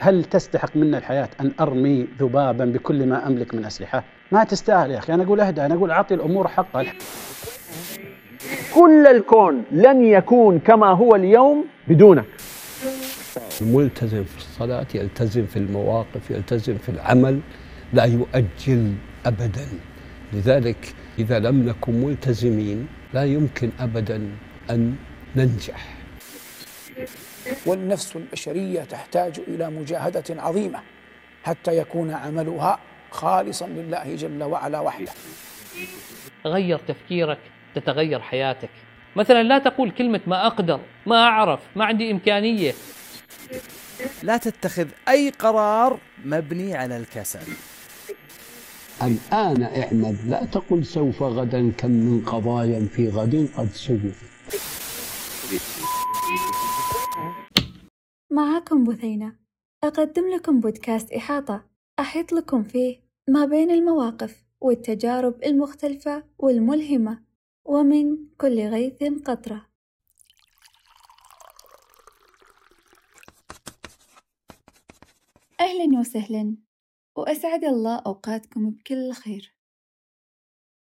هل تستحق منا الحياة أن أرمي ذبابا بكل ما أملك من أسلحة؟ ما تستاهل يا أخي. أنا أقول أهدى أنا أقول أعطي الأمور حقها. كل الكون لن يكون كما هو اليوم بدونك. الملتزم في الصلاة يلتزم في المواقف يلتزم في العمل لا يؤجل أبدا. لذلك إذا لم نكن ملتزمين لا يمكن أبدا أن ننجح. والنفس البشرية تحتاج إلى مجاهدة عظيمة حتى يكون عملها خالصا لله جل وعلا وحده. غير تفكيرك تتغير حياتك. مثلا لا تقول كلمة ما أقدر ما أعرف ما عندي إمكانية لا تتخذ أي قرار مبني على الكسل. الآن اعمل لا تقل سوف غدا كم من قضايا في غد قد سوف معاكم بثينة. أقدم لكم بودكاست إحاطة. أحيط لكم فيه ما بين المواقف والتجارب المختلفة والملهمة ومن كل غيث قطرة. أهلا وسهلا وأسعد الله أوقاتكم بكل خير.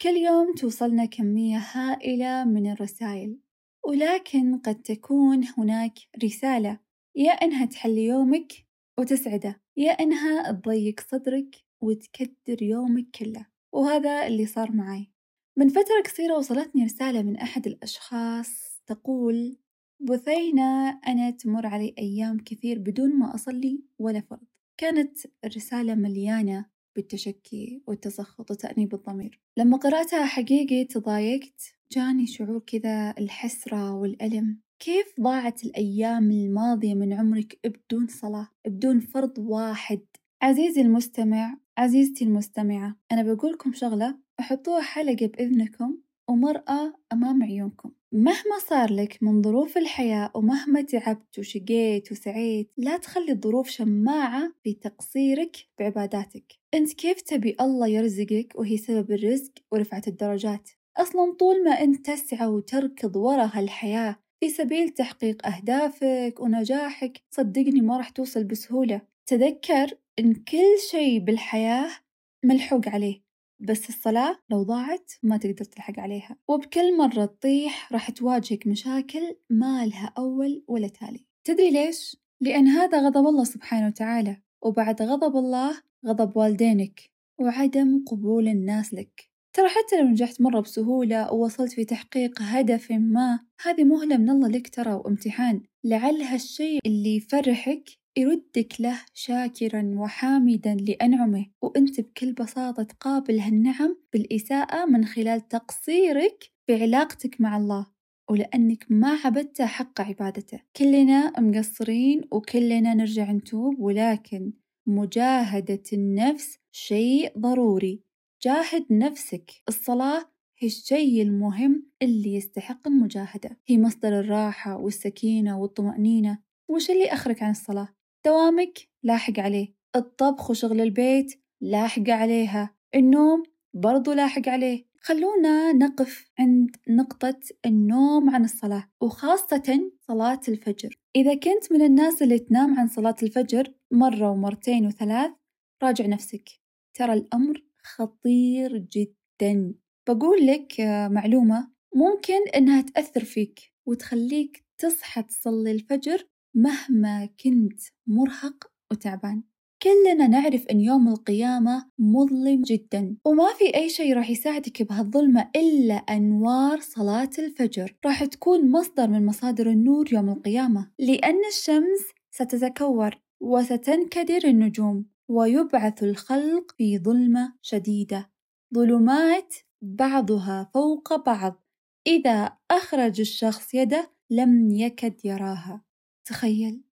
كل يوم توصلنا كمية هائلة من الرسائل ولكن قد تكون هناك رسالة. يا إنها تحلي يومك وتسعده يا إنها تضيق صدرك وتكدر يومك كله. وهذا اللي صار معي. من فترة قصيرة وصلتني رسالة من أحد الأشخاص تقول بثينة أنا تمر علي أيام كثير بدون ما أصلي ولا فرض. كانت الرسالة مليانة بالتشكي والتسخط وتأنيب الضمير. لما قرأتها حقيقي تضايقت جاني شعور كذا الحسرة والألم. كيف ضاعت الأيام الماضية من عمرك بدون صلاة بدون فرض واحد؟ عزيزي المستمع عزيزتي المستمعة أنا بقولكم شغلة احطوها حلقة بإذنكم ومرأة أمام عيونكم. مهما صار لك من ظروف الحياة ومهما تعبت وشقيت وسعيت لا تخلي الظروف شماعة في تقصيرك بعباداتك. أنت كيف تبي الله يرزقك وهي سبب الرزق ورفعة الدرجات؟ أصلا طول ما أنت تسعى وتركض ورا هالحياة في سبيل تحقيق أهدافك ونجاحك صدقني ما راح توصل بسهولة. تذكر إن كل شيء بالحياة ملحوق عليه بس الصلاة لو ضاعت ما تقدر تلحق عليها. وبكل مرة تطيح راح تواجهك مشاكل ما لها أول ولا تالي. تدري ليش؟ لأن هذا غضب الله سبحانه وتعالى وبعد غضب الله غضب والدينك وعدم قبول الناس لك. ترى حتى لو نجحت مرة بسهولة ووصلت في تحقيق هدف ما هذه مهلة من الله لك ترى وامتحان. لعل هالشيء اللي يفرحك يردك له شاكرا وحامدا لأنعمه. وأنت بكل بساطة تقابل هالنعم بالإساءة من خلال تقصيرك في علاقتك مع الله. ولأنك ما عبدته حق عبادته. كلنا مقصرين وكلنا نرجع نتوب ولكن مجاهدة النفس شيء ضروري. جاهد نفسك. الصلاة هي الشيء المهم اللي يستحق المجاهدة. هي مصدر الراحة والسكينة والطمأنينة. وش اللي أخرك عن الصلاة؟ دوامك لاحق عليه. الطبخ وشغل البيت لاحق عليها. النوم برضو لاحق عليه. خلونا نقف عند نقطة النوم عن الصلاة وخاصة صلاة الفجر. إذا كنت من الناس اللي تنام عن صلاة الفجر مرة ومرتين وثلاث راجع نفسك. ترى الأمر خطير جدا. بقول لك معلومة ممكن إنها تأثر فيك وتخليك تصحى تصلي الفجر مهما كنت مرهق وتعبان. كلنا نعرف أن يوم القيامة مظلم جدا وما في أي شيء راح يساعدك بهالظلمة إلا أنوار صلاة الفجر. راح تكون مصدر من مصادر النور يوم القيامة لأن الشمس ستتكور وستنكدر النجوم. ويبعث الخلق في ظلمة شديدة. ظلمات بعضها فوق بعض. إذا أخرج الشخص يده لم يكد يراها. تخيل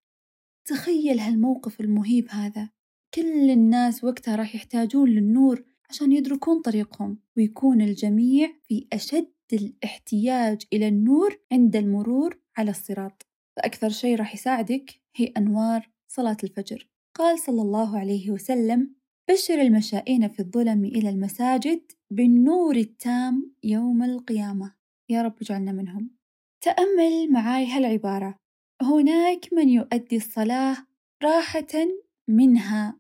تخيل هالموقف المهيب هذا. كل الناس وقتها راح يحتاجون للنور عشان يدركون طريقهم ويكون الجميع في أشد الاحتياج إلى النور عند المرور على الصراط. فأكثر شيء راح يساعدك هي أنوار صلاة الفجر. قال صلى الله عليه وسلم بشر المشائين في الظلم إلى المساجد بالنور التام يوم القيامة. يا رب اجعلنا منهم. تأمل معاي هالعبارة. هناك من يؤدي الصلاة راحة منها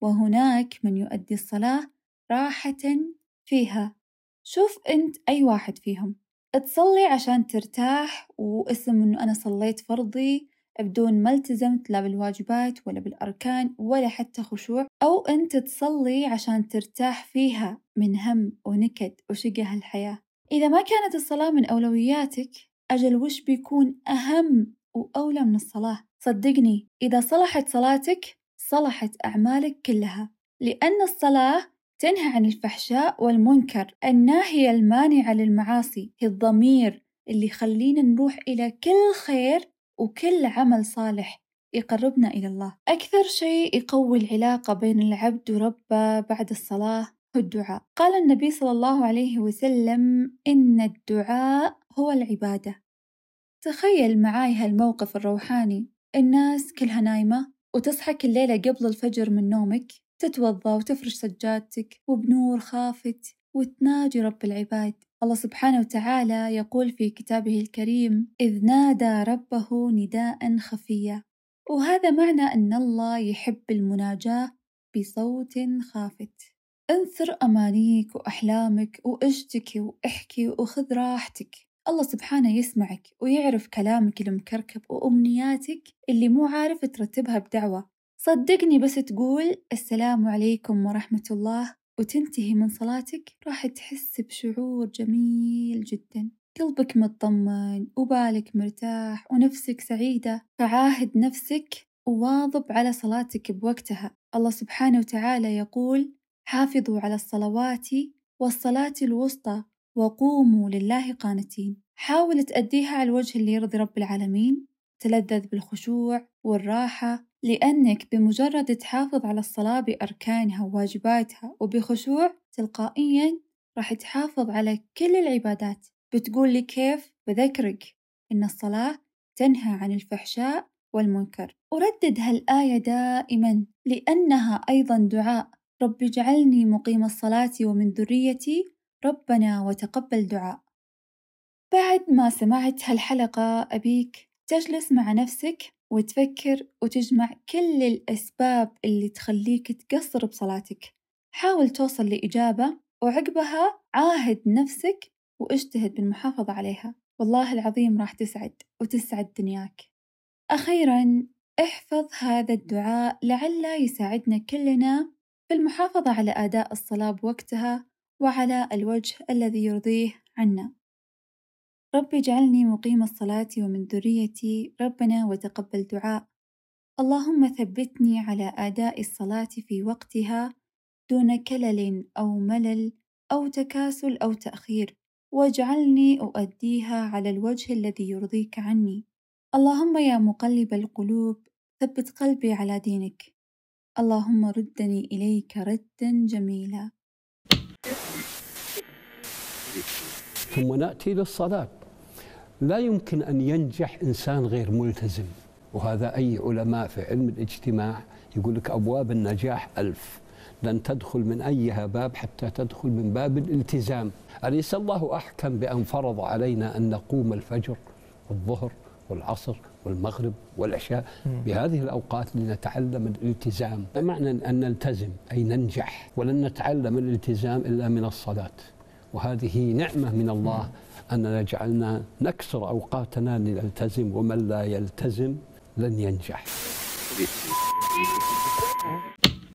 وهناك من يؤدي الصلاة راحة فيها. شوف أنت أي واحد فيهم. تصلي عشان ترتاح واسم إنه أنا صليت فرضي بدون ما التزمت لا بالواجبات ولا بالأركان ولا حتى خشوع أو أنت تصلي عشان ترتاح فيها من هم ونكد وشقة هالحياة. إذا ما كانت الصلاة من أولوياتك أجل وش بيكون أهم وأولى من الصلاة؟ صدقني إذا صلحت صلاتك صلحت أعمالك كلها لأن الصلاة تنهى عن الفحشاء والمنكر الناهية المانعة للمعاصي هي الضمير اللي يخلينا نروح إلى كل خير وكل عمل صالح يقربنا إلى الله. أكثر شيء يقوي العلاقة بين العبد وربه بعد الصلاة هو الدعاء. قال النبي صلى الله عليه وسلم إن الدعاء هو العبادة. تخيل معاي هالموقف الروحاني. الناس كلها نايمة وتصحى كل ليلة قبل الفجر من نومك تتوضى وتفرش سجادتك وبنور خافت وتناجي رب العباد. الله سبحانه وتعالى يقول في كتابه الكريم إذ نادى ربه نداء خفيا. وهذا معنى أن الله يحب المناجاة بصوت خافت. انثر أمانيك وأحلامك واشتكي وإحكي وخذ راحتك. الله سبحانه يسمعك ويعرف كلامك المكركب وأمنياتك اللي مو عارف ترتبها بدعوة. صدقني بس تقول السلام عليكم ورحمة الله. وتنتهي من صلاتك راح تحس بشعور جميل جدا. قلبك مطمن وبالك مرتاح ونفسك سعيدة. فعاهد نفسك وواظب على صلاتك بوقتها. الله سبحانه وتعالى يقول حافظوا على الصلوات والصلاة الوسطى وقوموا لله قانتين. حاول تأديها على الوجه اللي يرضي رب العالمين. تلذذ بالخشوع والراحة. لأنك بمجرد تحافظ على الصلاة بأركانها وواجباتها وبخشوع تلقائيا راح تحافظ على كل العبادات. بتقول لي كيف؟ بذكرك إن الصلاة تنهى عن الفحشاء والمنكر. وردد هالآية دائما لأنها أيضا دعاء. رب اجعلني مقيم الصلاة ومن ذريتي ربنا وتقبل دعاء. بعد ما سمعت هالحلقة أبيك تجلس مع نفسك وتفكر وتجمع كل الأسباب اللي تخليك تقصر بصلاتك. حاول توصل لإجابة وعقبها عاهد نفسك واجتهد بالمحافظة عليها. والله العظيم راح تسعد وتسعد دنياك. أخيرا احفظ هذا الدعاء لعل يساعدنا كلنا في المحافظة على أداء الصلاة بوقتها وعلى الوجه الذي يرضيه عنا. رب اجعلني مقيم الصلاة ومن ذريتي ربنا وتقبل دعاء. اللهم ثبتني على أداء الصلاة في وقتها دون كلل أو ملل أو تكاسل أو تأخير واجعلني أؤديها على الوجه الذي يرضيك عني. اللهم يا مقلب القلوب ثبت قلبي على دينك. اللهم ردني إليك ردا جميلا. ثم نأتي للصلاة. لا يمكن أن ينجح إنسان غير ملتزم وهذا أي علماء في علم الاجتماع يقول لك أبواب النجاح ألف. لن تدخل من أيها باب حتى تدخل من باب الالتزام. أليس الله أحكم بأن فرض علينا أن نقوم الفجر والظهر والعصر والمغرب والعشاء؟ بهذه الأوقات لنتعلم الالتزام. معنى أن نلتزم أي ننجح ولن نتعلم الالتزام إلا من الصلاة. وهذه نعمة من الله أننا جعلنا نكسر أوقاتنا لنلتزم ومن لا يلتزم لن ينجح.